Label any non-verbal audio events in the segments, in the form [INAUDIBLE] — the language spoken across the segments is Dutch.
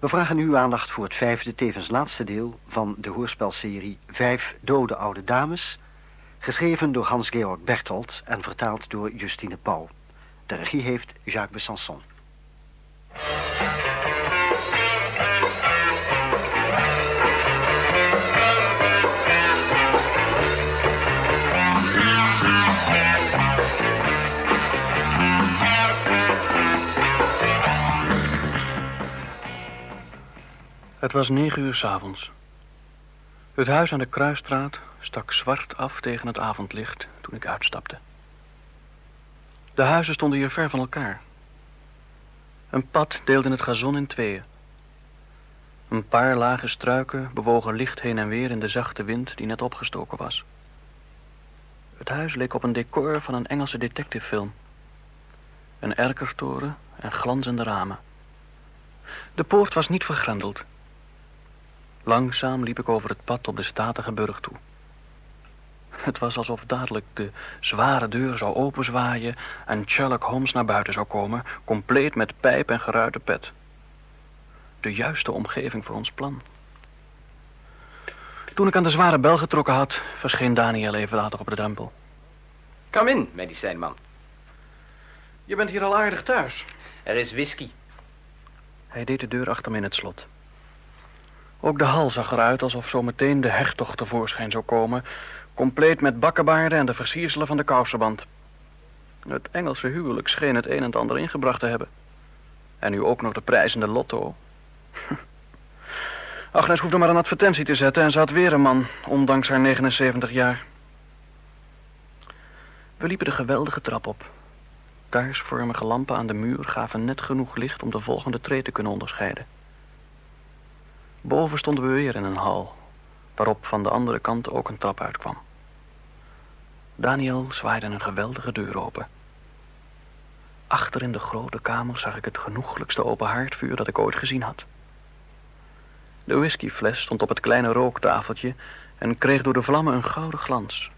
We vragen uw aandacht voor het vijfde, tevens laatste deel van de hoorspelserie Vijf dode oude dames, geschreven door Hans-Georg Berthold en vertaald door Justine Pauw. De regie heeft Jacques Besançon. Het was negen uur s avonds. Het huis aan de Kruisstraat stak zwart af tegen het avondlicht toen ik uitstapte. De huizen stonden hier ver van elkaar. Een pad deelde het gazon in tweeën. Een paar lage struiken bewogen licht heen en weer in de zachte wind die net opgestoken was. Het huis leek op een decor van een Engelse detectivefilm. Een erkertoren en glanzende ramen. De poort was niet vergrendeld. Langzaam liep ik over het pad op de statige burg toe. Het was alsof dadelijk de zware deur zou openzwaaien en Sherlock Holmes naar buiten zou komen, compleet met pijp en geruite pet. De juiste omgeving voor ons plan. Toen ik aan de zware bel getrokken had, verscheen Daniel even later op de drempel. Kom in, medicijnman. Je bent hier al aardig thuis. Er is whisky. Hij deed de deur achter me in het slot. Ook de hal zag eruit alsof zo meteen de hertog tevoorschijn zou komen... compleet met bakkenbaarden en de versierselen van de kousenband. Het Engelse huwelijk scheen het een en het ander ingebracht te hebben. En nu ook nog de prijzende lotto. [LAUGHS] Agnes hoefde maar een advertentie te zetten en had weer een man, ondanks haar 79 jaar. We liepen de geweldige trap op. Kaarsvormige lampen aan de muur gaven net genoeg licht om de volgende tree te kunnen onderscheiden. Boven stonden we weer in een hal, waarop van de andere kant ook een trap uitkwam. Daniel zwaaide een geweldige deur open. Achter in de grote kamer zag ik het genoeglijkste open haardvuur dat ik ooit gezien had. De whiskyfles stond op het kleine rooktafeltje en kreeg door de vlammen een gouden glans.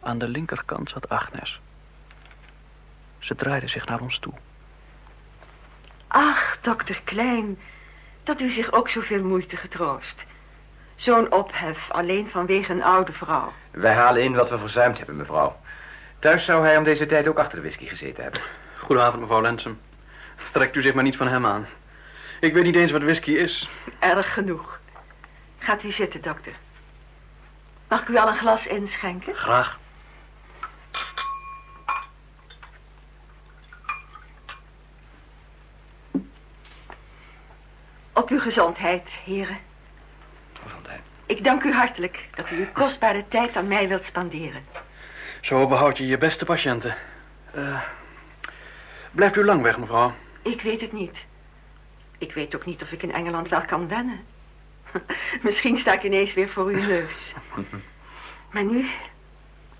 Aan de linkerkant zat Agnes. Ze draaide zich naar ons toe. Ach, dokter Klein, dat u zich ook zoveel moeite getroost. Zo'n ophef alleen vanwege een oude vrouw. Wij halen in wat we verzuimd hebben, mevrouw. Thuis zou hij om deze tijd ook achter de whisky gezeten hebben. Goedenavond, mevrouw Lensum. Trekt u zich maar niet van hem aan. Ik weet niet eens wat whisky is. Erg genoeg. Gaat u zitten, dokter. Mag ik u al een glas inschenken? Graag. Op uw gezondheid, heren. Gezondheid. Ik dank u hartelijk dat u uw kostbare tijd aan mij wilt spanderen. Zo behoud je je beste patiënten. Uh, blijft u lang weg, mevrouw? Ik weet het niet. Ik weet ook niet of ik in Engeland wel kan wennen. [LAUGHS] Misschien sta ik ineens weer voor uw neus. [LAUGHS] Maar nu,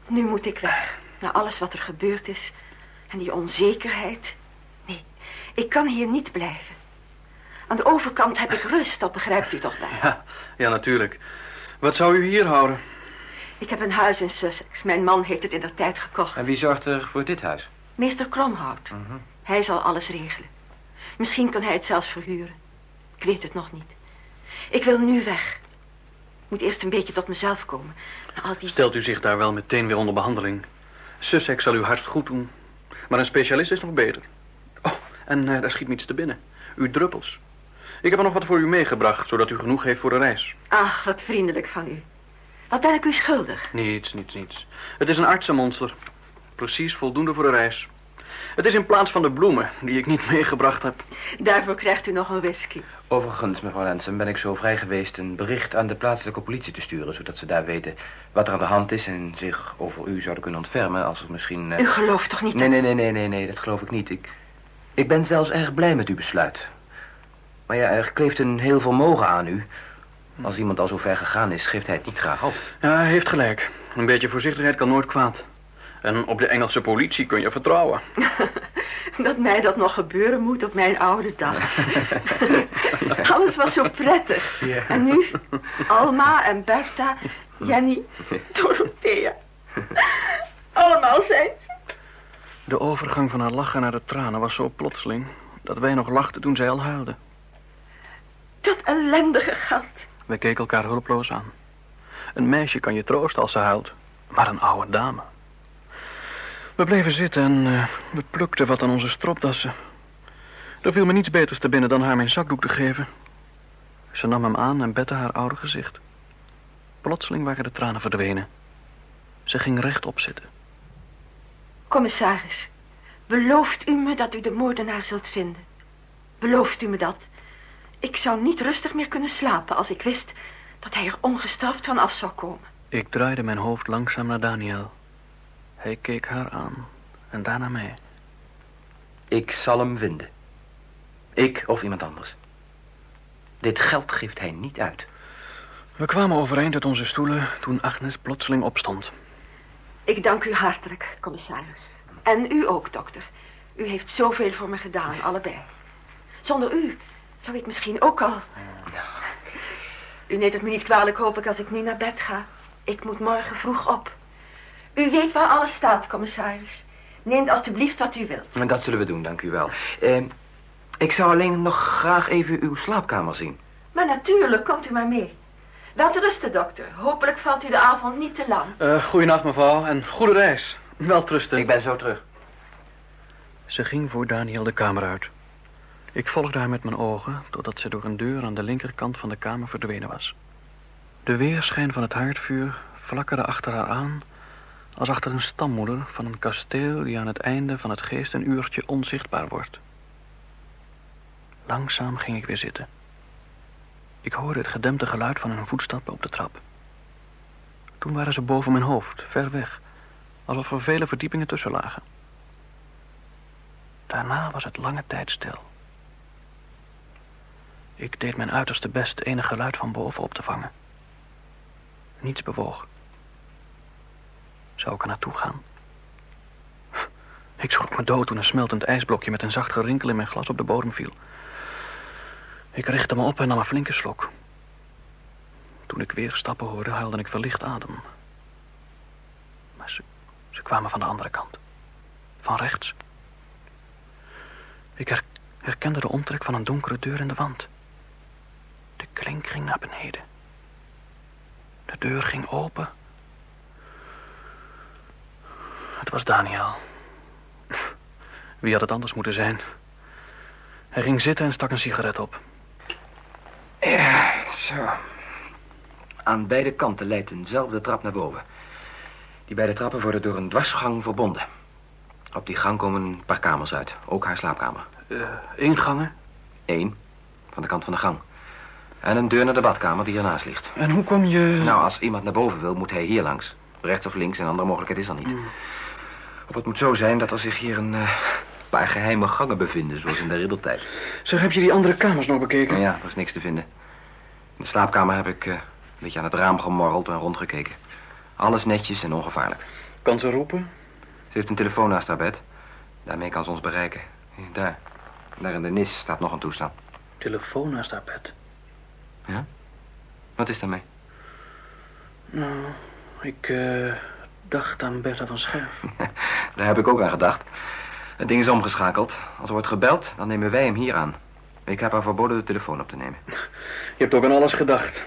nu moet ik weg. Na alles wat er gebeurd is. En die onzekerheid. Nee, ik kan hier niet blijven. Aan de overkant heb ik rust, dat begrijpt u toch wel? Ja, ja, natuurlijk. Wat zou u hier houden? Ik heb een huis in Sussex. Mijn man heeft het in de tijd gekocht. En wie zorgt er voor dit huis? Meester Kromhout. Mhm. Hij zal alles regelen. Misschien kan hij het zelfs verhuren. Ik weet het nog niet. Ik wil nu weg. Ik moet eerst een beetje tot mezelf komen. Na al die... Stelt u zich daar wel meteen weer onder behandeling. Sussex zal uw hart goed doen. Maar een specialist is nog beter. Oh, en uh, daar schiet me iets te binnen. Uw druppels. Ik heb er nog wat voor u meegebracht, zodat u genoeg heeft voor de reis. Ach, wat vriendelijk van u. Wat ben ik u schuldig? Niets, niets, niets. Het is een artsenmonster. Precies voldoende voor de reis. Het is in plaats van de bloemen die ik niet [LAUGHS] meegebracht heb. Daarvoor krijgt u nog een whisky. Overigens, mevrouw Lensen, ben ik zo vrij geweest een bericht aan de plaatselijke politie te sturen... zodat ze daar weten wat er aan de hand is en zich over u zouden kunnen ontfermen als er misschien... Uh... U gelooft toch niet Nee, nee, nee, nee, nee, nee, dat geloof ik niet. Ik, ik ben zelfs erg blij met uw besluit. Maar ja, er kleeft een heel vermogen aan u. Als iemand al zo ver gegaan is, geeft hij het niet graag op. Ja, hij heeft gelijk. Een beetje voorzichtigheid kan nooit kwaad. En op de Engelse politie kun je vertrouwen. [LAUGHS] dat mij dat nog gebeuren moet op mijn oude dag. [LAUGHS] Alles was zo prettig. Ja. En nu, Alma en Bertha, Jenny, Dorothea. Allemaal zijn ze. De overgang van haar lachen naar de tranen was zo plotseling... dat wij nog lachten toen zij al huilde. Dat ellendige gat. We keken elkaar hulpeloos aan. Een meisje kan je troosten als ze huilt, maar een oude dame. We bleven zitten en uh, we plukten wat aan onze stropdassen. Er viel me niets beters te binnen dan haar mijn zakdoek te geven. Ze nam hem aan en bette haar oude gezicht. Plotseling waren de tranen verdwenen. Ze ging rechtop zitten. Commissaris, belooft u me dat u de moordenaar zult vinden? Belooft u me dat? Ik zou niet rustig meer kunnen slapen als ik wist dat hij er ongestraft van af zou komen. Ik draaide mijn hoofd langzaam naar Daniel. Hij keek haar aan en daarna mij. Ik zal hem vinden. Ik of iemand anders. Dit geld geeft hij niet uit. We kwamen overeind uit onze stoelen toen Agnes plotseling opstond. Ik dank u hartelijk, commissaris. En u ook, dokter. U heeft zoveel voor me gedaan, allebei. Zonder u zou ik misschien ook al... U neemt het me niet kwalijk, hoop ik, als ik nu naar bed ga. Ik moet morgen vroeg op. U weet waar alles staat, commissaris. Neem alstublieft wat u wilt. Dat zullen we doen, dank u wel. Eh, ik zou alleen nog graag even uw slaapkamer zien. Maar natuurlijk, komt u maar mee. Wel te rusten, dokter. Hopelijk valt u de avond niet te lang. Uh, goedenacht, mevrouw, en goede reis. Wel rusten. Ik ben zo terug. Ze ging voor Daniel de kamer uit. Ik volgde haar met mijn ogen, totdat ze door een deur aan de linkerkant van de kamer verdwenen was. De weerschijn van het haardvuur flakkerde achter haar aan... als achter een stammoeder van een kasteel... die aan het einde van het geest een uurtje onzichtbaar wordt. Langzaam ging ik weer zitten. Ik hoorde het gedempte geluid van hun voetstappen op de trap. Toen waren ze boven mijn hoofd, ver weg, alsof er vele verdiepingen tussen lagen. Daarna was het lange tijd stil. Ik deed mijn uiterste best enig geluid van boven op te vangen. Niets bewoog. Zou ik er naartoe gaan? Ik schrok me dood toen een smeltend ijsblokje met een zacht gerinkel in mijn glas op de bodem viel. Ik richtte me op en nam een flinke slok. Toen ik weer stappen hoorde, haalde ik verlicht adem. Maar ze, ze kwamen van de andere kant. Van rechts. Ik herkende de omtrek van een donkere deur in de wand. De klink ging naar beneden. De deur ging open. Het was Daniel. Wie had het anders moeten zijn? Hij ging zitten en stak een sigaret op. Ja, zo. Aan beide kanten leidt eenzelfde trap naar boven. Die beide trappen worden door een dwarsgang verbonden. Op die gang komen een paar kamers uit. Ook haar slaapkamer. Uh, ingangen? Eén. Van de kant van de gang. En een deur naar de badkamer die ernaast ligt. En hoe kom je... Nou, als iemand naar boven wil, moet hij hier langs. Rechts of links, een andere mogelijkheid is er niet. Mm. Of het moet zo zijn dat er zich hier een uh, paar geheime gangen bevinden, zoals in de riddeltijd. Zeg, heb je die andere kamers nog bekeken? Ja, er is niks te vinden. In de slaapkamer heb ik uh, een beetje aan het raam gemorreld en rondgekeken. Alles netjes en ongevaarlijk. Kan ze roepen? Ze heeft een telefoon naast haar bed. Daarmee kan ze ons bereiken. Daar. Daar in de nis staat nog een toestel. Telefoon naast haar bed? Ja? Wat is daarmee? Nou, ik uh, dacht aan Bertha van Scherf. [LAUGHS] Daar heb ik ook aan gedacht. Het ding is omgeschakeld. Als er wordt gebeld, dan nemen wij hem hier aan. Ik heb haar verboden de telefoon op te nemen. Je hebt ook aan alles gedacht.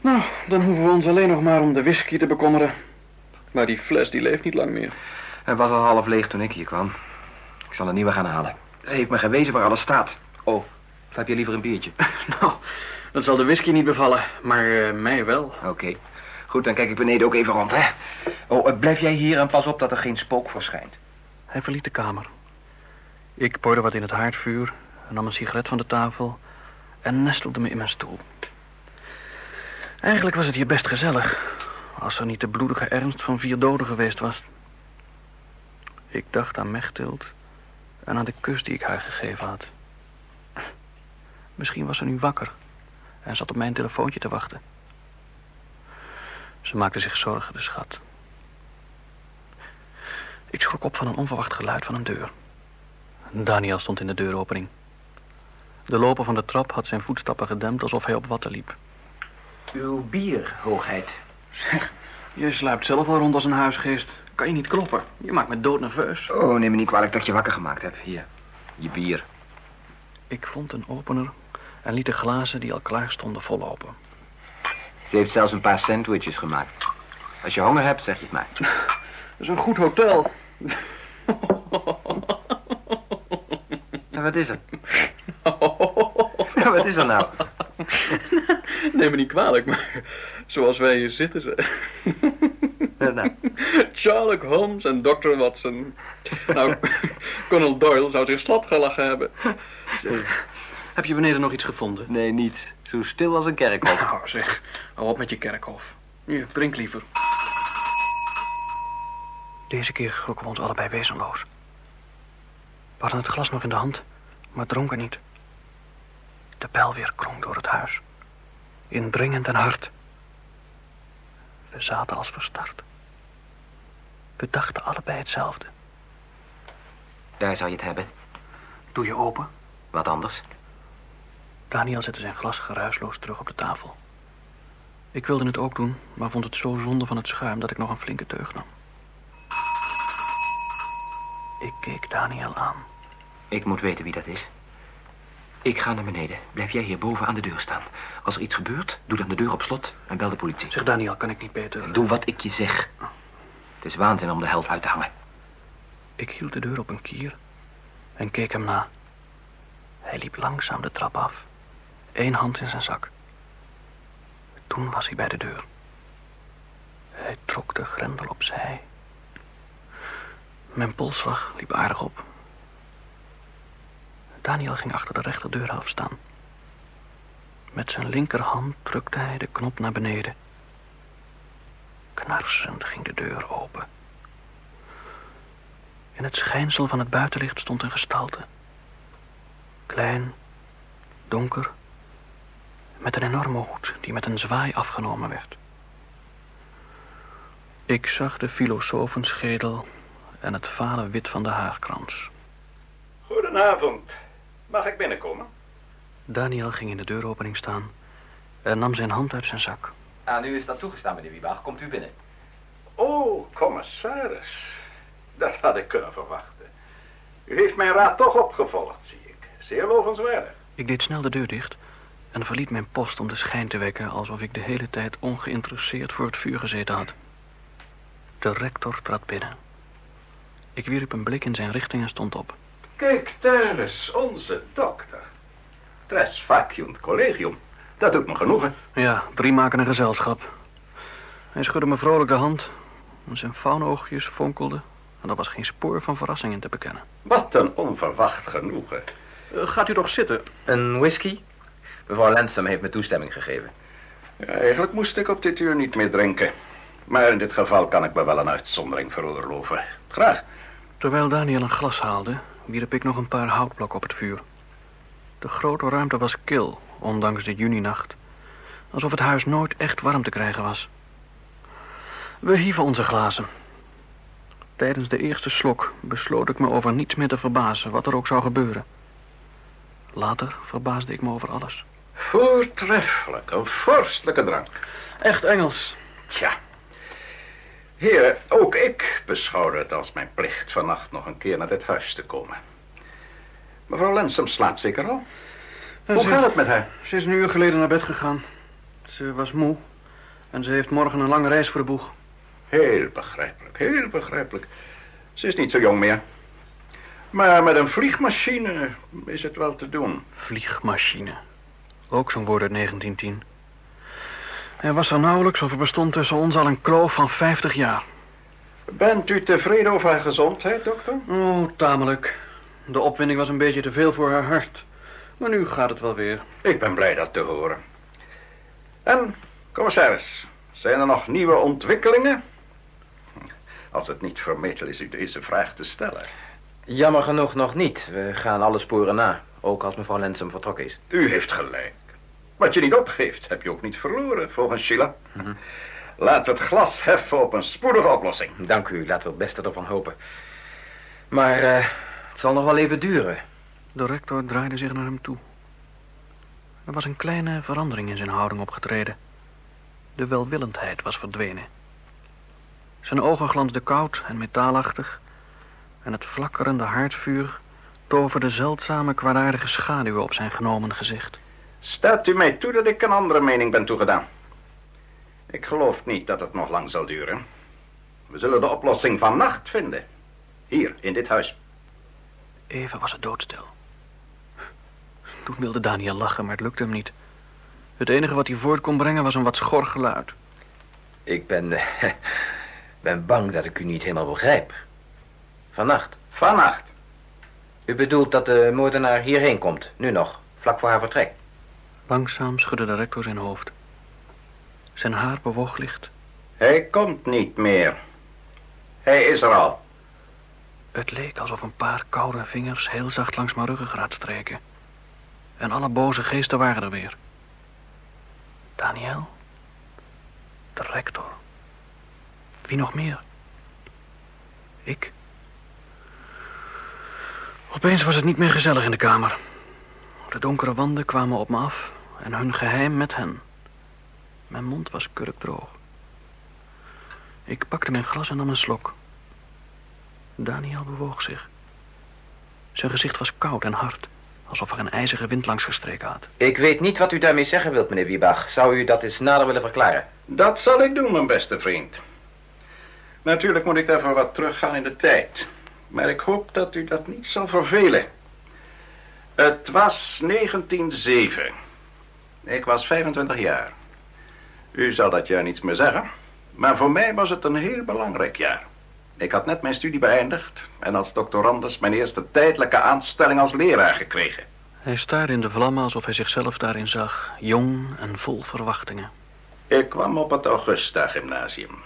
Nou, dan hoeven we ons alleen nog maar om de whisky te bekommeren. Maar die fles, die leeft niet lang meer. Hij was al half leeg toen ik hier kwam. Ik zal een nieuwe gaan halen. Hij heeft me gewezen waar alles staat. Oh, of heb je liever een biertje? [LAUGHS] nou, dat zal de whisky niet bevallen, maar uh, mij wel. Oké. Goed, dan kijk ik beneden ook even rond, hè. Oh, uh, blijf jij hier en pas op dat er geen spook verschijnt. Hij verliet de kamer. Ik poorde wat in het haardvuur, nam een sigaret van de tafel en nestelde me in mijn stoel. Eigenlijk was het hier best gezellig, als er niet de bloedige ernst van vier doden geweest was. Ik dacht aan Mechtild en aan de kus die ik haar gegeven had. Misschien was ze nu wakker en zat op mijn telefoontje te wachten. Ze maakte zich zorgen, de schat. Ik schrok op van een onverwacht geluid van een deur. Daniel stond in de deuropening. De loper van de trap had zijn voetstappen gedempt alsof hij op watten liep. Uw bier, hoogheid. Zeg, je sluipt zelf al rond als een huisgeest. Kan je niet kloppen? Je maakt me doodnerveus. Oh, neem me niet kwalijk dat je wakker gemaakt hebt. Hier, je bier. Ik vond een opener en liet de glazen die al klaar stonden vollopen. Ze heeft zelfs een paar sandwiches gemaakt. Als je honger hebt, zeg je het maar. [LAUGHS] Dat is een goed hotel. [LAUGHS] En wat is er? [LAUGHS] Ja, wat is er nou? Neem me niet kwalijk, maar zoals wij hier zitten ze. nou, Sherlock Holmes en Dr. Watson. Nou, Colonel Doyle zou zich slap gelachen hebben. Zeg, heb je beneden nog iets gevonden? nee, niet. Zo stil als een kerkhof. Nou, zeg, hou op met je kerkhof. Hier, drink liever. Deze keer schrokken we ons allebei wezenloos. We hadden het glas nog in de hand, maar dronken niet. De bel weer klonk door het huis. Indringend en hard. We zaten als verstard. We dachten allebei hetzelfde. Daar zou je het hebben. Doe je open? Wat anders? Daniel zette zijn glas geruisloos terug op de tafel. Ik wilde het ook doen, maar vond het zo zonde van het schuim dat ik nog een flinke teug nam. Ik keek Daniel aan. Ik moet weten wie dat is. Ik ga naar beneden. Blijf jij hier boven aan de deur staan. Als er iets gebeurt, doe dan de deur op slot en bel de politie. Zeg Daniel, kan ik niet beter... Doe wat ik je zeg. Het is waanzin om de held uit te hangen. Ik hield de deur op een kier en keek hem na. Hij liep langzaam de trap af, één hand in zijn zak. Toen was hij bij de deur. Hij trok de grendel opzij. Mijn polsslag liep aardig op. Daniel ging achter de rechterdeurhelft staan. Met zijn linkerhand drukte hij de knop naar beneden. Knarsend ging de deur open. In het schijnsel van het buitenlicht stond een gestalte. Klein, donker, met een enorme hoed die met een zwaai afgenomen werd. Ik zag de filosofenschedel en het vale wit van de haarkrans. Goedenavond. Mag ik binnenkomen? Daniel ging in de deuropening staan en nam zijn hand uit zijn zak. Aan u is dat toegestaan, meneer Wiebach. Komt u binnen. Oh, commissaris. Dat had ik kunnen verwachten. U heeft mijn raad toch opgevolgd, zie ik. Zeer lovenswaardig. Ik deed snel de deur dicht en verliet mijn post om de schijn te wekken... alsof ik de hele tijd ongeïnteresseerd voor het vuur gezeten had. De rector trad binnen. Ik wierp een blik in zijn richting en stond op. Kijk, daar is onze dokter. Tres faciunt collegium. Dat doet me genoegen. Ja, drie maken een gezelschap. Hij schudde me vrolijk de hand. en Zijn faunoogjes fonkelden. En er was geen spoor van verrassing in te bekennen. Wat een onverwacht genoegen. Eh, gaat u toch zitten? Een whisky? Mevrouw Lansam heeft me toestemming gegeven. Ja, eigenlijk moest ik op dit uur niet meer drinken. Maar in dit geval kan ik me wel een uitzondering veroorloven. Graag. Terwijl Daniel een glas haalde, wierp ik nog een paar houtblokken op het vuur. De grote ruimte was kil, ondanks de juninacht. Alsof het huis nooit echt warm te krijgen was. We hieven onze glazen. Tijdens de eerste slok besloot ik me over niets meer te verbazen, wat er ook zou gebeuren. Later verbaasde ik me over alles. Voortreffelijk, een vorstelijke drank. Echt Engels. Tja. Heren, ook ik beschouw het als mijn plicht vannacht nog een keer naar dit huis te komen. Mevrouw Lensum slaapt zeker al? Hoe ze- gaat het met haar? Ze is een uur geleden naar bed gegaan. Ze was moe. En ze heeft morgen een lange reis voor de boeg. Heel begrijpelijk, heel begrijpelijk. Ze is niet zo jong meer. Maar met een vliegmachine is het wel te doen. Vliegmachine. Ook zo'n woord uit 1910. Er was er nauwelijks of er bestond tussen ons al een kloof van 50 jaar. Bent u tevreden over haar gezondheid, dokter? Oh, tamelijk. De opwinding was een beetje te veel voor haar hart. Maar nu gaat het wel weer. Ik ben blij dat te horen. En, commissaris, zijn er nog nieuwe ontwikkelingen? Als het niet vermetel is u deze vraag te stellen. Jammer genoeg nog niet. We gaan alle sporen na. Ook als mevrouw Lansam vertrokken is. U heeft gelijk. Wat je niet opgeeft, heb je ook niet verloren, volgens Sheila. Laten we het glas heffen op een spoedige oplossing. Dank u. Laten we het beste ervan hopen. Maar eh, het zal nog wel even duren. De rector draaide zich naar hem toe. Er was een kleine verandering in zijn houding opgetreden. De welwillendheid was verdwenen. Zijn ogen glansden koud en metaalachtig... en het flakkerende haardvuur toverde zeldzame kwaadaardige schaduwen op zijn genomen gezicht. Staat u mij toe dat ik een andere mening ben toegedaan? Ik geloof niet dat het nog lang zal duren. We zullen de oplossing vannacht vinden. Hier, in dit huis. Even was het doodstil. Toen wilde Daniel lachen, maar het lukte hem niet. Het enige wat hij voort kon brengen was een wat schor geluid. Ik ben, eh, [LAUGHS] ben bang dat ik u niet helemaal begrijp. Vannacht. Vannacht. U bedoelt dat de moordenaar hierheen komt, nu nog, vlak voor haar vertrek. Langzaam schudde de rector zijn hoofd. Zijn haar bewoog licht. Hij komt niet meer. Hij is er al. Het leek alsof een paar koude vingers heel zacht langs mijn ruggengraat streken. En alle boze geesten waren er weer. Daniel? De rector? Wie nog meer? Ik? Opeens was het niet meer gezellig in de kamer. De donkere wanden kwamen op me af en hun geheim met hen. Mijn mond was kurkdroog. Ik pakte mijn glas en nam een slok. Daniel bewoog zich. Zijn gezicht was koud en hard, alsof er een ijzige wind langs gestreken had. Ik weet niet wat u daarmee zeggen wilt, meneer Wiebach. Zou u dat eens nader willen verklaren? Dat zal ik doen, mijn beste vriend. Natuurlijk moet ik daarvoor wat teruggaan in de tijd. Maar ik hoop dat u dat niet zal vervelen. Het was 1907. Ik was 25 jaar. U zal dat jaar niets meer zeggen. Maar voor mij was het een heel belangrijk jaar. Ik had net mijn studie beëindigd en als doctorandus mijn eerste tijdelijke aanstelling als leraar gekregen. Hij staarde in de vlammen alsof hij zichzelf daarin zag, jong en vol verwachtingen. Ik kwam op het Augusta Gymnasium.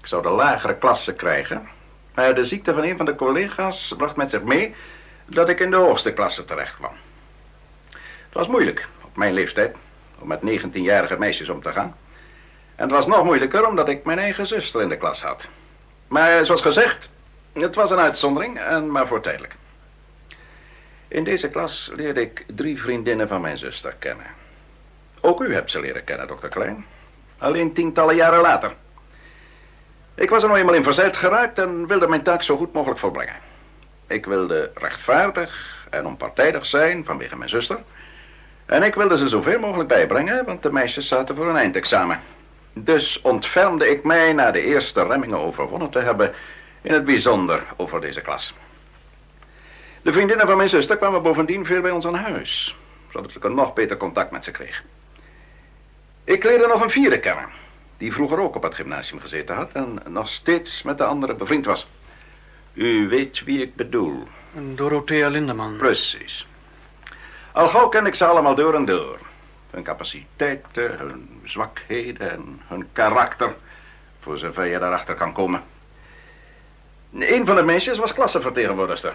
Ik zou de lagere klasse krijgen, maar de ziekte van een van de collega's bracht met zich mee dat ik in de hoogste klasse terecht kwam. Het was moeilijk, op mijn leeftijd, om met 19-jarige meisjes om te gaan. En het was nog moeilijker omdat ik mijn eigen zuster in de klas had. Maar zoals gezegd, het was een uitzondering en maar voor tijdelijk. In deze klas leerde ik drie vriendinnen van mijn zuster kennen. Ook u hebt ze leren kennen, dokter Klein. Alleen tientallen jaren later. Ik was er nog eenmaal in verzeild geraakt en wilde mijn taak zo goed mogelijk volbrengen. Ik wilde rechtvaardig en onpartijdig zijn vanwege mijn zuster. En ik wilde ze zoveel mogelijk bijbrengen, want de meisjes zaten voor een eindexamen. Dus ontfermde ik mij na de eerste remmingen overwonnen te hebben, in het bijzonder over deze klas. De vriendinnen van mijn zuster kwamen bovendien veel bij ons aan huis, zodat ik een nog beter contact met ze kreeg. Ik leerde nog een vierde kennen, die vroeger ook op het gymnasium gezeten had en nog steeds met de anderen bevriend was. U weet wie ik bedoel. Dorothea Lindeman. Precies. Al gauw ken ik ze allemaal door en door. Hun capaciteiten, hun zwakheden en hun karakter. Voor zover je daarachter kan komen. Een van de meisjes was klassenvertegenwoordigster.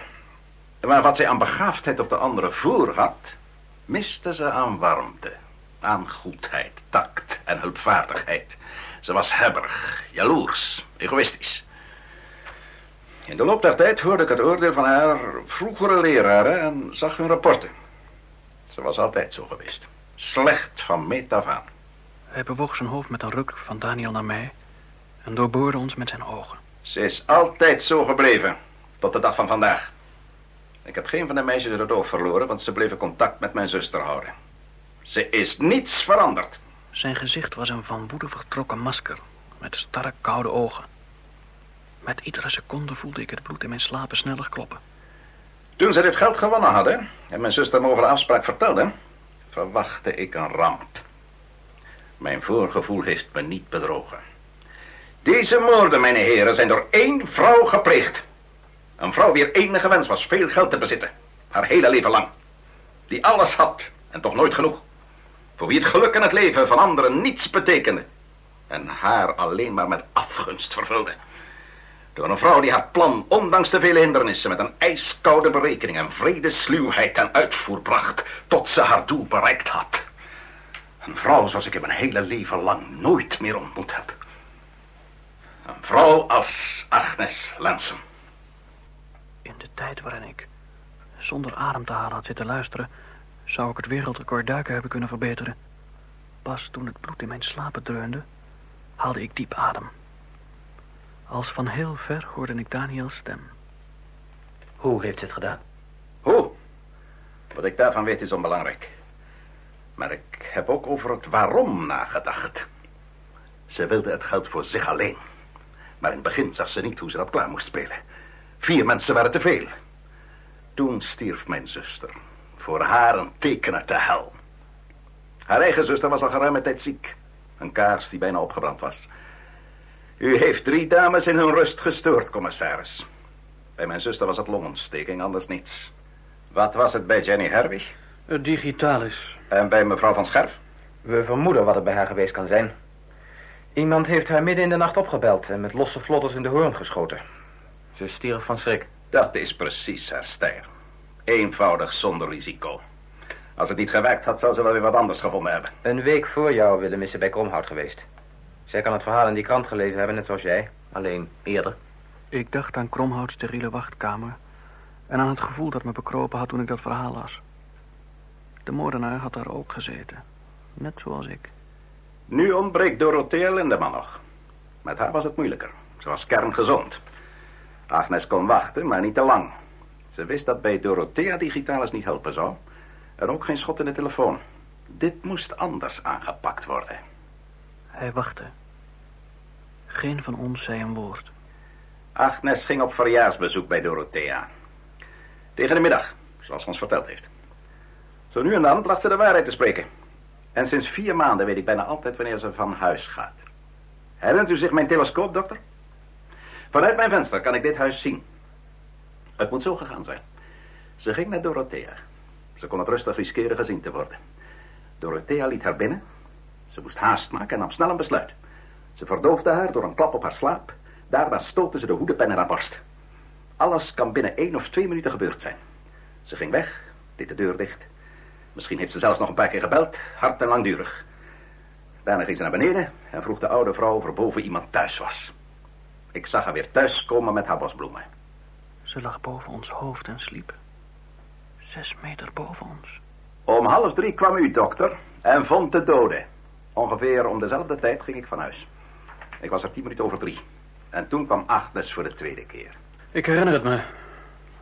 Maar wat zij aan begaafdheid op de andere voor had, miste ze aan warmte, aan goedheid, tact en hulpvaardigheid. Ze was hebberig, jaloers, egoïstisch. In de loop der tijd hoorde ik het oordeel van haar vroegere leraren en zag hun rapporten. Ze was altijd zo geweest. Slecht van meet af aan. Hij bewoog zijn hoofd met een ruk van Daniel naar mij en doorboorde ons met zijn ogen. Ze is altijd zo gebleven, tot de dag van vandaag. Ik heb geen van de meisjes het oog verloren, want ze bleven contact met mijn zuster houden. Ze is niets veranderd. Zijn gezicht was een van woede vertrokken masker, met starre koude ogen. Met iedere seconde voelde ik het bloed in mijn slapen sneller kloppen. Toen ze dit geld gewonnen hadden en mijn zuster me over de afspraak vertelde, verwachtte ik een ramp. Mijn voorgevoel heeft me niet bedrogen. Deze moorden, mijn heren, zijn door één vrouw gepleegd. Een vrouw wier enige wens was veel geld te bezitten. Haar hele leven lang. Die alles had en toch nooit genoeg. Voor wie het geluk en het leven van anderen niets betekende. En haar alleen maar met afgunst vervulde. Door een vrouw die haar plan, ondanks de vele hindernissen, met een ijskoude berekening en vredesluwheid ten uitvoer bracht, tot ze haar doel bereikt had. Een vrouw zoals ik in mijn hele leven lang nooit meer ontmoet heb. Een vrouw als Agnes Lensen. In de tijd waarin ik zonder adem te halen had zitten luisteren, zou ik het wereldrecord duiken hebben kunnen verbeteren. Pas toen het bloed in mijn slapen dreunde, haalde ik diep adem. Als van heel ver hoorde ik Daniels stem. Hoe heeft ze het gedaan? Hoe? Wat ik daarvan weet is onbelangrijk. Maar ik heb ook over het waarom nagedacht. Ze wilde het geld voor zich alleen. Maar in het begin zag ze niet hoe ze dat klaar moest spelen. Vier mensen waren te veel. Toen stierf mijn zuster. Voor haar een teken uit de hel. Haar eigen zuster was al geruime tijd ziek. Een kaars die bijna opgebrand was. U heeft drie dames in hun rust gestoord, commissaris. Bij mijn zuster was het longontsteking, anders niets. Wat was het bij Jenny Herwig? Het digitalis. En bij mevrouw van Scherf? We vermoeden wat het bij haar geweest kan zijn. Iemand heeft haar midden in de nacht opgebeld en met losse vlotters in de hoorn geschoten. Ze stierf van schrik. Dat is precies haar stijl. Eenvoudig, zonder risico. Als het niet gewerkt had, zou ze wel weer wat anders gevonden hebben. Een week voor jou willen missen bij Kromhout geweest. Zij kan het verhaal in die krant gelezen hebben, net zoals jij. Alleen eerder. Ik dacht aan Kromhouts steriele wachtkamer... en aan het gevoel dat me bekropen had toen ik dat verhaal las. De moordenaar had daar ook gezeten. Net zoals ik. Nu ontbreekt Dorothea Lindeman nog. Met haar was het moeilijker. Ze was kerngezond. Agnes kon wachten, maar niet te lang. Ze wist dat bij Dorothea digitalis niet helpen zou. En ook geen schot in de telefoon. Dit moest anders aangepakt worden. Hij wachtte. Geen van ons zei een woord. Agnes ging op verjaarsbezoek bij Dorothea. Tegen de middag, zoals ze ons verteld heeft. Zo nu en dan placht ze de waarheid te spreken. En sinds vier maanden weet ik bijna altijd wanneer ze van huis gaat. Herinnert u zich mijn telescoop, dokter? Vanuit mijn venster kan ik dit huis zien. Het moet zo gegaan zijn. Ze ging naar Dorothea. Ze kon het rustig riskeren gezien te worden. Dorothea liet haar binnen. Ze moest haast maken en nam snel een besluit. Ze verdoofde haar door een klap op haar slaap. Daarna stootte ze de hoedenpen in haar borst. Alles kan binnen één of twee minuten gebeurd zijn. Ze ging weg, deed de deur dicht. Misschien heeft ze zelfs nog een paar keer gebeld, hard en langdurig. Daarna ging ze naar beneden en vroeg de oude vrouw of er boven iemand thuis was. Ik zag haar weer thuis komen met haar bosbloemen. Ze lag boven ons hoofd en sliep. Zes meter boven ons. Om half drie kwam u, dokter, en vond de dode. Ongeveer om dezelfde tijd ging ik van huis. Ik was er tien minuten over drie. En toen kwam Agnes voor de tweede keer. Ik herinner het me.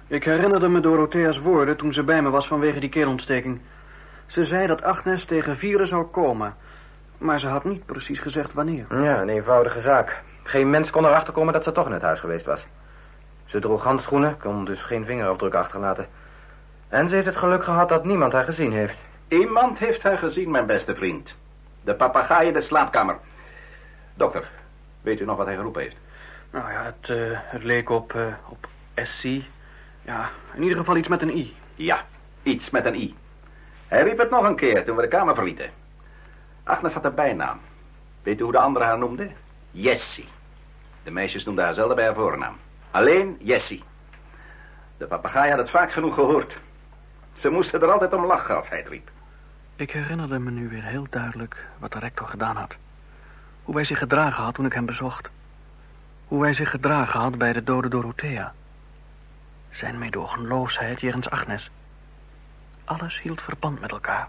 Ik herinnerde me Dorothea's woorden toen ze bij me was vanwege die keelontsteking. Ze zei dat Agnes tegen vieren zou komen. Maar ze had niet precies gezegd wanneer. Ja, een eenvoudige zaak. Geen mens kon erachter komen dat ze toch in het huis geweest was. Ze droeg handschoenen, kon dus geen vingerafdruk achterlaten. En ze heeft het geluk gehad dat niemand haar gezien heeft. Iemand heeft haar gezien, mijn beste vriend. De papegaai in de slaapkamer. Dokter, weet u nog wat hij geroepen heeft? Nou ja, het, uh, het leek op, uh, op SC. Ja, in ieder geval iets met een I. Ja, iets met een I. Hij riep het nog een keer toen we de kamer verlieten. Agnes had een bijnaam. Weet u hoe de andere haar noemde? Jessie. De meisjes noemden haar zelden bij haar voornaam. Alleen Jessie. De papegaai had het vaak genoeg gehoord. Ze moesten er altijd om lachen als hij het riep. Ik herinnerde me nu weer heel duidelijk wat de rector gedaan had. Hoe hij zich gedragen had toen ik hem bezocht. Hoe hij zich gedragen had bij de dode Dorothea. Zijn meedogenloosheid jegens Agnes. Alles hield verband met elkaar.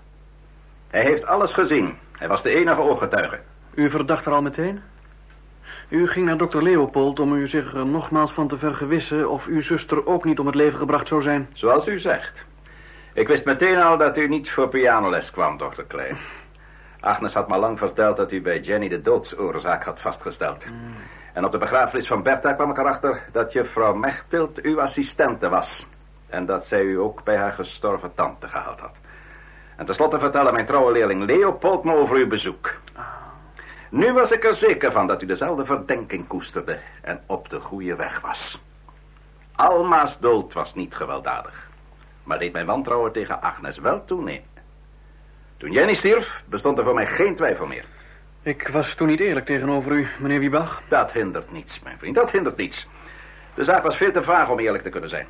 Hij heeft alles gezien. Hij was de enige ooggetuige. U verdacht er al meteen? U ging naar dokter Leopold om u zich er nogmaals van te vergewissen... of uw zuster ook niet om het leven gebracht zou zijn. Zoals u zegt. Ik wist meteen al dat u niet voor pianoles kwam, dokter Clay. Agnes had me lang verteld dat u bij Jenny de doodsoorzaak had vastgesteld. Mm. En op de begrafenis van Bertha kwam ik erachter dat juffrouw Mechtild uw assistente was. En dat zij u ook bij haar gestorven tante gehaald had. En tenslotte vertelde mijn trouwe leerling Leopold me over uw bezoek. Nu was ik er zeker van dat u dezelfde verdenking koesterde en op de goede weg was. Alma's dood was niet gewelddadig. Maar deed mijn wantrouwen tegen Agnes wel toenemen. Toen Jenny stierf, bestond er voor mij geen twijfel meer. Ik was toen niet eerlijk tegenover u, meneer Wiebach. Dat hindert niets, mijn vriend, dat hindert niets. De zaak was veel te vaag om eerlijk te kunnen zijn.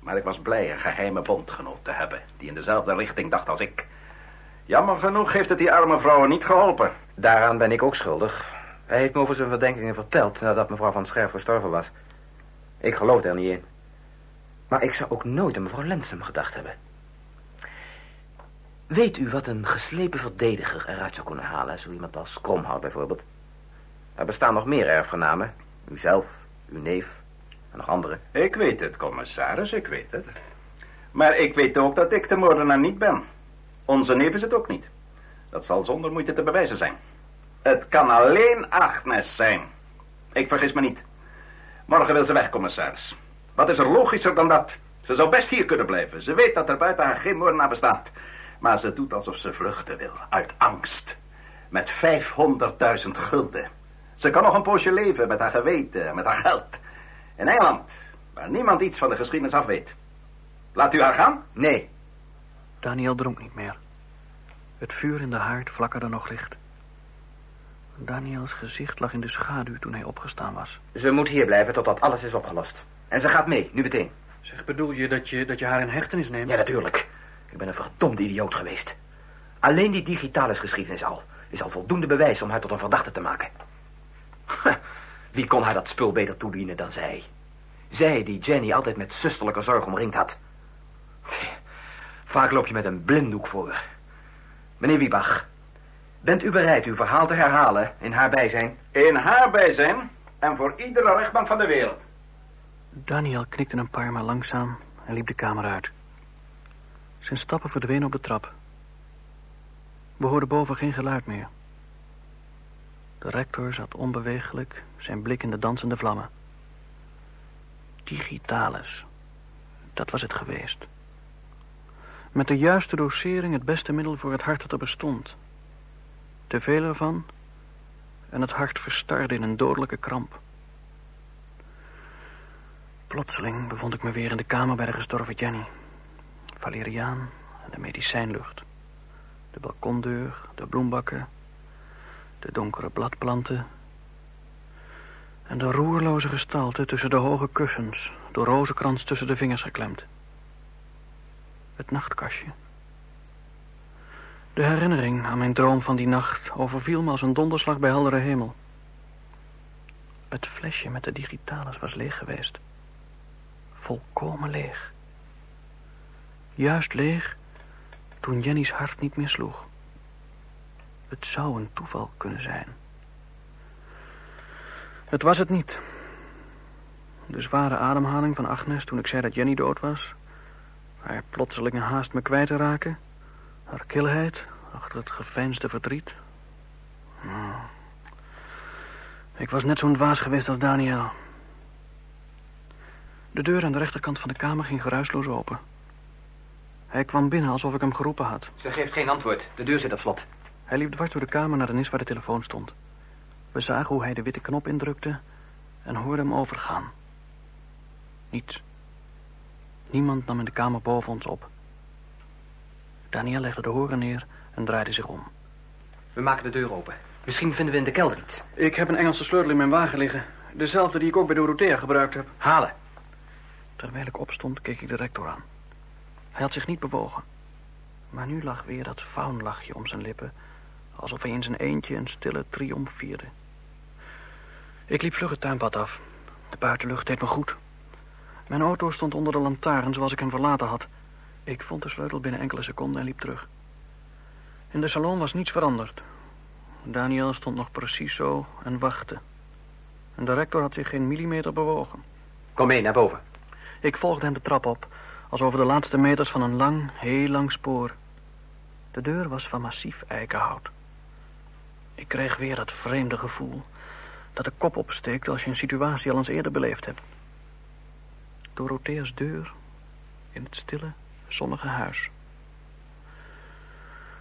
Maar ik was blij een geheime bondgenoot te hebben... die in dezelfde richting dacht als ik. Jammer genoeg heeft het die arme vrouw niet geholpen. Daaraan ben ik ook schuldig. Hij heeft me over zijn verdenkingen verteld nadat mevrouw van Scherf gestorven was. Ik geloofde er niet in. Maar ik zou ook nooit aan mevrouw Lensum gedacht hebben. Weet u wat een geslepen verdediger eruit zou kunnen halen? Zo iemand als Kromhout bijvoorbeeld. Er bestaan nog meer erfgenamen. Uzelf, uw neef en nog anderen. Ik weet het, commissaris, ik weet het. Maar ik weet ook dat ik de moordenaar niet ben. Onze neef is het ook niet. Dat zal zonder moeite te bewijzen zijn. Het kan alleen Agnes zijn. Ik vergis me niet. Morgen wil ze weg, commissaris. Wat is er logischer dan dat? Ze zou best hier kunnen blijven. Ze weet dat er buiten haar geen moordenaar bestaat. Maar ze doet alsof ze vluchten wil. Uit angst. Met 500.000 gulden. Ze kan nog een poosje leven met haar geweten, met haar geld. In Engeland, waar niemand iets van de geschiedenis af weet. Laat u haar gaan? Nee. Daniel dronk niet meer. Het vuur in de haard flakkerde nog licht. Daniels gezicht lag in de schaduw toen hij opgestaan was. Ze moet hier blijven totdat alles is opgelost. En ze gaat mee, nu meteen. Zeg, bedoel je dat je, dat je haar in hechtenis neemt? Ja, natuurlijk. Ik ben een verdomde idioot geweest. Alleen die digitale geschiedenis al is al voldoende bewijs om haar tot een verdachte te maken. Wie kon haar dat spul beter toedienen dan zij? Zij die Jenny altijd met zusterlijke zorg omringd had. Vaak loop je met een blinddoek voor. Meneer Wiebach, bent u bereid uw verhaal te herhalen in haar bijzijn? In haar bijzijn en voor iedere rechtbank van de wereld. Daniel knikte een paar maal langzaam en liep de kamer uit. Zijn stappen verdwenen op de trap. We hoorden boven geen geluid meer. De rector zat onbewegelijk, zijn blik in de dansende vlammen. Digitalis. Dat was het geweest. Met de juiste dosering het beste middel voor het hart dat er bestond. Te veel ervan en het hart verstarde in een dodelijke kramp. Plotseling bevond ik me weer in de kamer bij de gestorven Jenny. Valeriaan en de medicijnlucht. De balkondeur, de bloembakken, de donkere bladplanten. En de roerloze gestalte tussen de hoge kussens, door rozenkrans tussen de vingers geklemd. Het nachtkastje. De herinnering aan mijn droom van die nacht overviel me als een donderslag bij heldere hemel. Het flesje met de digitalis was leeg geweest. Volkomen leeg. Juist leeg toen Jenny's hart niet meer sloeg. Het zou een toeval kunnen zijn. Het was het niet. De zware ademhaling van Agnes toen ik zei dat Jenny dood was. Haar plotselinge haast me kwijt te raken. Haar kilheid achter het geveinsde verdriet. Hmm. Ik was net zo'n dwaas geweest als Daniel. De deur aan de rechterkant van de kamer ging geruisloos open. Hij kwam binnen alsof ik hem geroepen had. Ze geeft geen antwoord. De deur zit op slot. Hij liep dwars door de kamer naar de nis waar de telefoon stond. We zagen hoe hij de witte knop indrukte en hoorden hem overgaan. Niets. Niemand nam in de kamer boven ons op. Daniel legde de horen neer en draaide zich om. We maken de deur open. Misschien vinden we in de kelder iets. Ik heb een Engelse sleutel in mijn wagen liggen. Dezelfde die ik ook bij Dorothea gebruikt heb. Halen. Terwijl ik opstond, keek ik de rector aan. Hij had zich niet bewogen. Maar nu lag weer dat faunlachje om zijn lippen... alsof hij in zijn eentje een stille triomf vierde. Ik liep vlug het tuinpad af. De buitenlucht deed me goed. Mijn auto stond onder de lantaarn zoals ik hem verlaten had. Ik vond de sleutel binnen enkele seconden en liep terug. In de salon was niets veranderd. Daniel stond nog precies zo en wachtte. En de rector had zich geen millimeter bewogen. Kom mee, naar boven. Ik volgde hem de trap op, als over de laatste meters van een lang, heel lang spoor. De deur was van massief eikenhout. Ik kreeg weer dat vreemde gevoel dat de kop opsteekt als je een situatie al eens eerder beleefd hebt. Dorothea's deur in het stille, zonnige huis.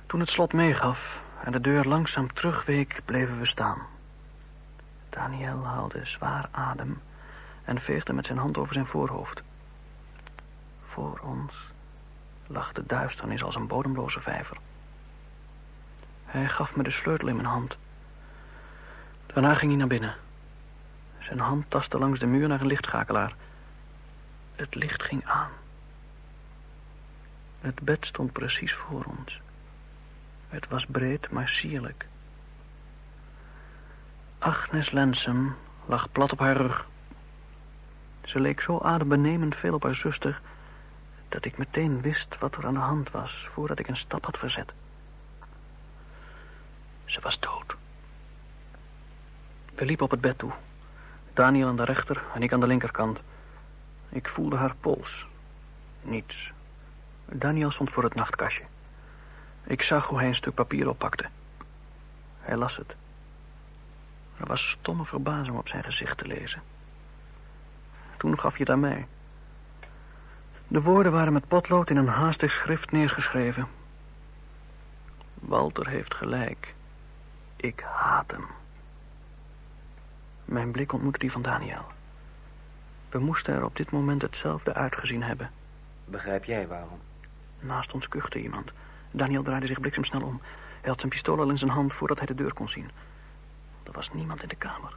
Toen het slot meegaf en de deur langzaam terugweek, bleven we staan. Daniel haalde zwaar adem en veegde met zijn hand over zijn voorhoofd. Voor ons lag de duisternis als een bodemloze vijver. Hij gaf me de sleutel in mijn hand. Daarna ging hij naar binnen. Zijn hand tastte langs de muur naar een lichtschakelaar. Het licht ging aan. Het bed stond precies voor ons. Het was breed, maar sierlijk. Agnes Lensem lag plat op haar rug. Ze leek zo adembenemend veel op haar zuster... dat ik meteen wist wat er aan de hand was... voordat ik een stap had verzet. Ze was dood. We liepen op het bed toe. Daniel aan de rechter en ik aan de linkerkant. Ik voelde haar pols. Niets. Daniel stond voor het nachtkastje. Ik zag hoe hij een stuk papier oppakte. Hij las het. Er was stomme verbazing op zijn gezicht te lezen. Toen gaf je het aan mij. De woorden waren met potlood in een haastig schrift neergeschreven. Walter heeft gelijk. Ik haat hem. Mijn blik ontmoette die van Daniel. We moesten er op dit moment hetzelfde uitgezien hebben. Begrijp jij waarom? Naast ons kuchte iemand. Daniel draaide zich bliksemsnel om. Hij had zijn pistool al in zijn hand voordat hij de deur kon zien. Er was niemand in de kamer.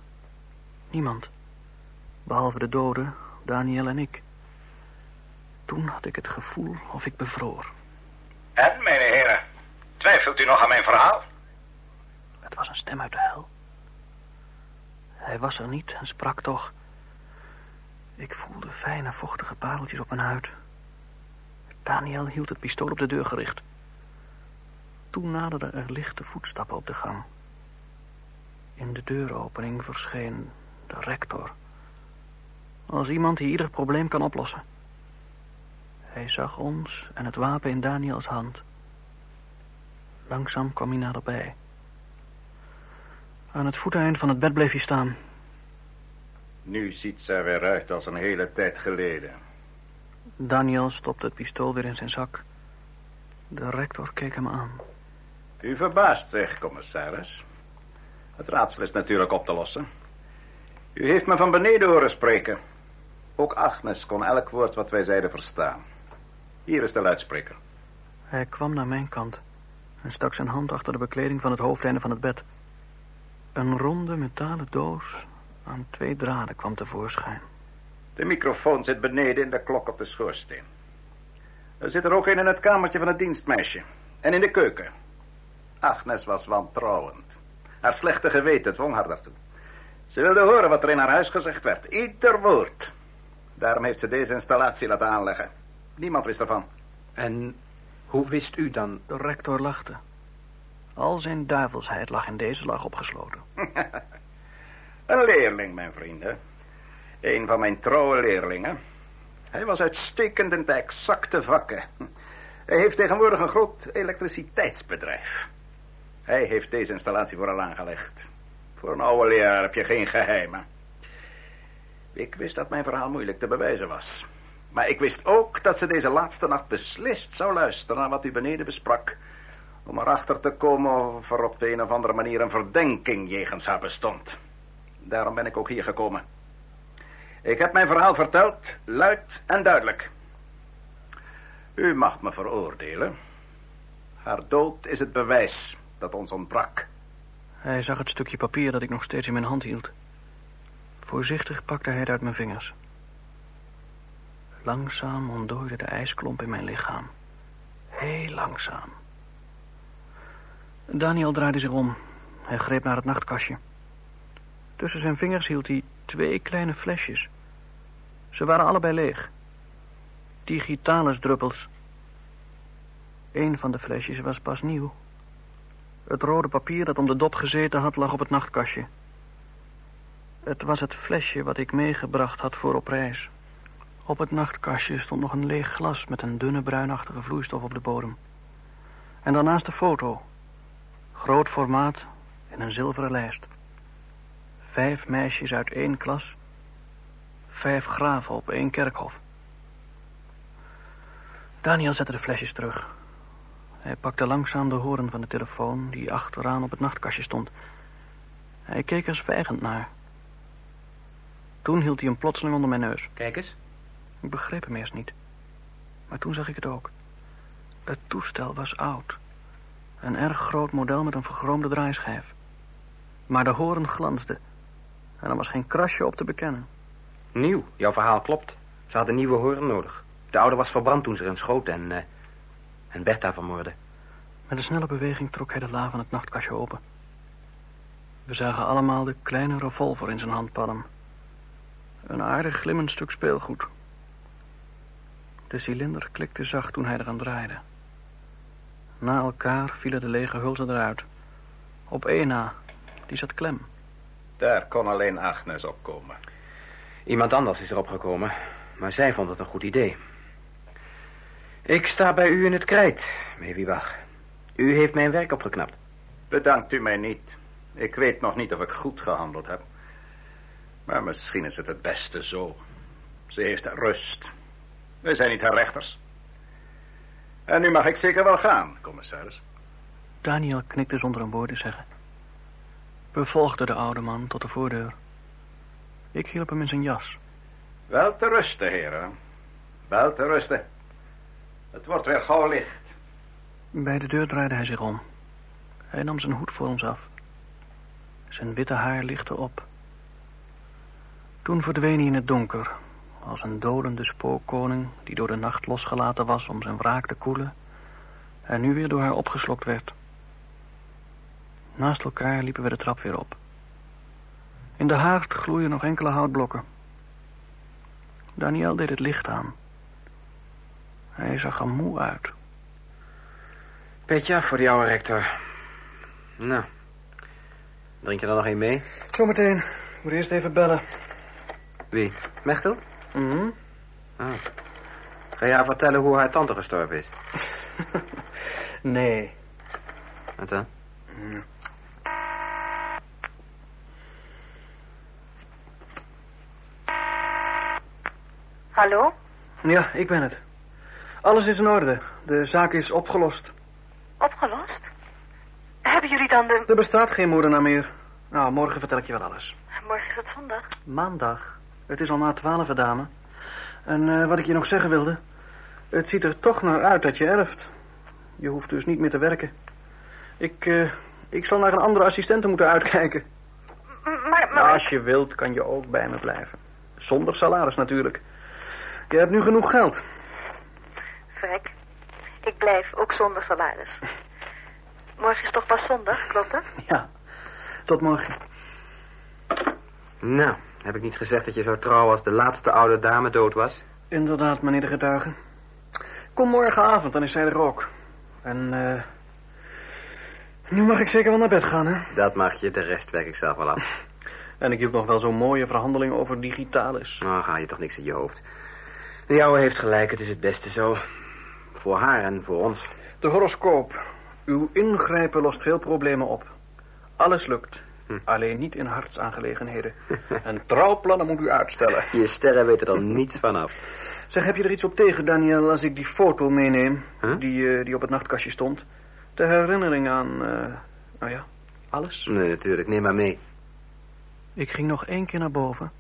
Niemand. Behalve de doden, Daniel en ik. Toen had ik het gevoel of ik bevroor. En, mijn heren, twijfelt u nog aan mijn verhaal? Het was een stem uit de hel. Hij was er niet en sprak toch. Ik voelde fijne, vochtige pareltjes op mijn huid. Daniel hield het pistool op de deur gericht. Toen naderden er lichte voetstappen op de gang. In de deuropening verscheen de rector. Als iemand die ieder probleem kan oplossen. Hij zag ons en het wapen in Daniels hand. Langzaam kwam hij naderbij. Aan het voeteneind van het bed bleef hij staan. Nu ziet ze er weer uit als een hele tijd geleden. Daniel stopte het pistool weer in zijn zak. De rector keek hem aan. U verbaast zich, commissaris. Het raadsel is natuurlijk op te lossen. U heeft me van beneden horen spreken. Ook Agnes kon elk woord wat wij zeiden verstaan. Hier is de luidspreker. Hij kwam naar mijn kant en stak zijn hand achter de bekleding van het hoofdeinde van het bed. Een ronde metalen doos aan twee draden kwam tevoorschijn. De microfoon zit beneden in de klok op de schoorsteen. Er zit er ook een in het kamertje van het dienstmeisje. En in de keuken. Agnes was wantrouwend. Haar slechte geweten dwong haar daartoe. Ze wilde horen wat er in haar huis gezegd werd. Ieder woord. Daarom heeft ze deze installatie laten aanleggen. Niemand wist ervan. En hoe wist u dan... De rector lachte. Al zijn duivelsheid lag in deze lach opgesloten. [LAUGHS] Een leerling, mijn vrienden. Een van mijn trouwe leerlingen. Hij was uitstekend in de exacte vakken. Hij heeft tegenwoordig een groot elektriciteitsbedrijf. Hij heeft deze installatie vooral aangelegd. Voor een oude leraar heb je geen geheimen. Ik wist dat mijn verhaal moeilijk te bewijzen was. Maar ik wist ook dat ze deze laatste nacht beslist zou luisteren naar wat u beneden besprak. Om erachter te komen of er op de een of andere manier een verdenking jegens haar bestond. Daarom ben ik ook hier gekomen. Ik heb mijn verhaal verteld, luid en duidelijk. U mag me veroordelen. Haar dood is het bewijs dat ons ontbrak. Hij zag het stukje papier dat ik nog steeds in mijn hand hield. Voorzichtig pakte hij het uit mijn vingers. Langzaam ontdooide de ijsklomp in mijn lichaam. Heel langzaam. Daniel draaide zich om. Hij greep naar het nachtkastje. Tussen zijn vingers hield hij twee kleine flesjes. Ze waren allebei leeg. Digitalis druppels. Een van de flesjes was pas nieuw. Het rode papier dat om de dop gezeten had lag op het nachtkastje. Het was het flesje wat ik meegebracht had voor op reis. Op het nachtkastje stond nog een leeg glas met een dunne bruinachtige vloeistof op de bodem. En daarnaast de foto. Groot formaat in een zilveren lijst. Vijf meisjes uit één klas. Vijf graven op één kerkhof. Daniel zette de flesjes terug. Hij pakte langzaam de horen van de telefoon die achteraan op het nachtkastje stond. Hij keek er zwijgend naar. Toen hield hij hem plotseling onder mijn neus. Kijk eens. Ik begreep hem eerst niet. Maar toen zag ik het ook. Het toestel was oud. Een erg groot model met een vergroomde draaischijf. Maar de horen glansde. En er was geen krasje op te bekennen. Nieuw, jouw verhaal klopt. Ze hadden nieuwe horen nodig. De oude was verbrand toen ze erin schoten en... eh, en Bertha vermoordde. Met een snelle beweging trok hij de la van het nachtkastje open. We zagen allemaal de kleine revolver in zijn handpalm. Een aardig glimmend stuk speelgoed. De cilinder klikte zacht toen hij eraan draaide. Na elkaar vielen de lege hulzen eruit. Op één na, die zat klem. Daar kon alleen Agnes op komen. Iemand anders is erop gekomen, maar zij vond het een goed idee. Ik sta bij u in het krijt, Mewiebach. U heeft mijn werk opgeknapt. Bedankt u mij niet. Ik weet nog niet of ik goed gehandeld heb. Maar misschien is het het beste zo. Ze heeft rust. We zijn niet haar rechters. En nu mag ik zeker wel gaan, commissaris. Daniel knikte zonder een woord te zeggen. We volgden de oude man tot de voordeur. Ik hielp hem in zijn jas. Wel te rusten, heren. Wel te rusten. Het wordt weer gauw licht. Bij de deur draaide hij zich om. Hij nam zijn hoed voor ons af. Zijn witte haar lichtte op. Toen verdween hij in het donker, als een dolende spookkoning die door de nacht losgelaten was om zijn wraak te koelen en nu weer door haar opgeslokt werd. Naast elkaar liepen we de trap weer op. In de haard gloeien nog enkele houtblokken. Daniel deed het licht aan. Hij zag er moe uit. Petje af voor die oude rector. Nou, drink je er nog een mee? Zometeen. Ik moet eerst even bellen. Wie? Mechtel? Mhm. Ah. Ga je haar vertellen hoe haar tante gestorven is? [LAUGHS] nee. Wat dan? Hallo? Ja, ik ben het. Alles is in orde. De zaak is opgelost. Opgelost? Hebben jullie dan de... Er bestaat geen moordenaar meer. Nou, morgen vertel ik je wel alles. Morgen is het zondag. Maandag. Het is al na twaalf, dame. En eh, wat ik je nog zeggen wilde... Het ziet er toch naar uit dat je erft. Je hoeft dus niet meer te werken. Ik, eh, ik zal naar een andere assistente moeten uitkijken. Maar, maar... Als je wilt, kan je ook bij me blijven. Zonder salaris natuurlijk. Je hebt nu genoeg geld. Vrek. Ik blijf ook zonder salaris. Morgen is toch pas zondag, klopt dat? Ja, tot morgen. Nou, heb ik niet gezegd dat je zo trouw als de laatste oude dame dood was? Inderdaad, meneer de getuige. Kom morgenavond, dan is zij er ook. En, eh... nu mag ik zeker wel naar bed gaan, hè? Dat mag je, de rest werk ik zelf wel af. [LAUGHS] En ik hield nog wel zo'n mooie verhandeling over digitalis. Nou, ga je toch niks in je hoofd. De jouwe heeft gelijk, het is het beste zo. Voor haar en voor ons. De horoscoop. Uw ingrijpen lost veel problemen op. Alles lukt. Hm. Alleen niet in hartsaangelegenheden. [LAUGHS] en trouwplannen moet u uitstellen. Je sterren weten er niets van af. Zeg, heb je er iets op tegen, Daniel, als ik die foto meeneem? Huh? Die, eh, die op het nachtkastje stond. Ter herinnering aan, eh, nou ja, alles. Nee, natuurlijk, neem maar mee. Ik ging nog één keer naar boven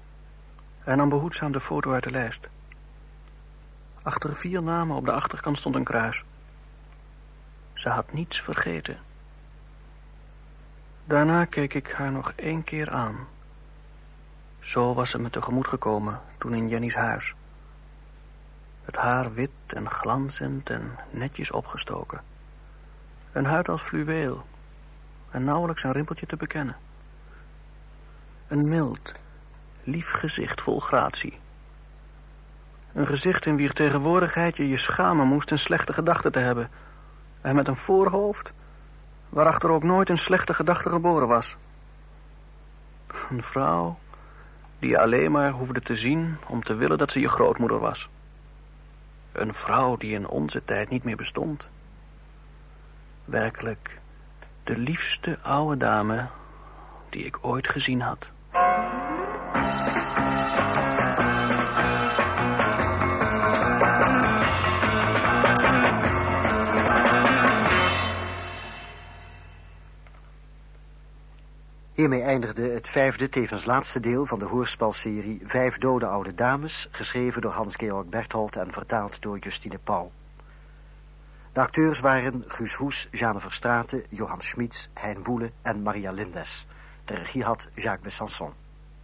en nam behoedzaam de foto uit de lijst. Achter vier namen op de achterkant stond een kruis. Ze had niets vergeten. Daarna keek ik haar nog één keer aan. Zo was ze me tegemoet gekomen toen in Jenny's huis. Het haar wit en glanzend en netjes opgestoken. Een huid als fluweel en nauwelijks een rimpeltje te bekennen. Een mild, lief gezicht vol gratie. Een gezicht in wier tegenwoordigheid je je schamen moest een slechte gedachte te hebben. En met een voorhoofd waarachter ook nooit een slechte gedachte geboren was. Een vrouw die je alleen maar hoefde te zien om te willen dat ze je grootmoeder was. Een vrouw die in onze tijd niet meer bestond. Werkelijk de liefste oude dame die ik ooit gezien had. Hiermee eindigde het vijfde, tevens laatste deel van de hoorspelserie Vijf dode oude dames, geschreven door Hans-Georg Berthold en vertaald door Justine Pauw. De acteurs waren Guus Hoes, Jeanne Verstraeten, Johan Schmitz, Hein Boele en Maria Lindes. De regie had Jacques Besançon.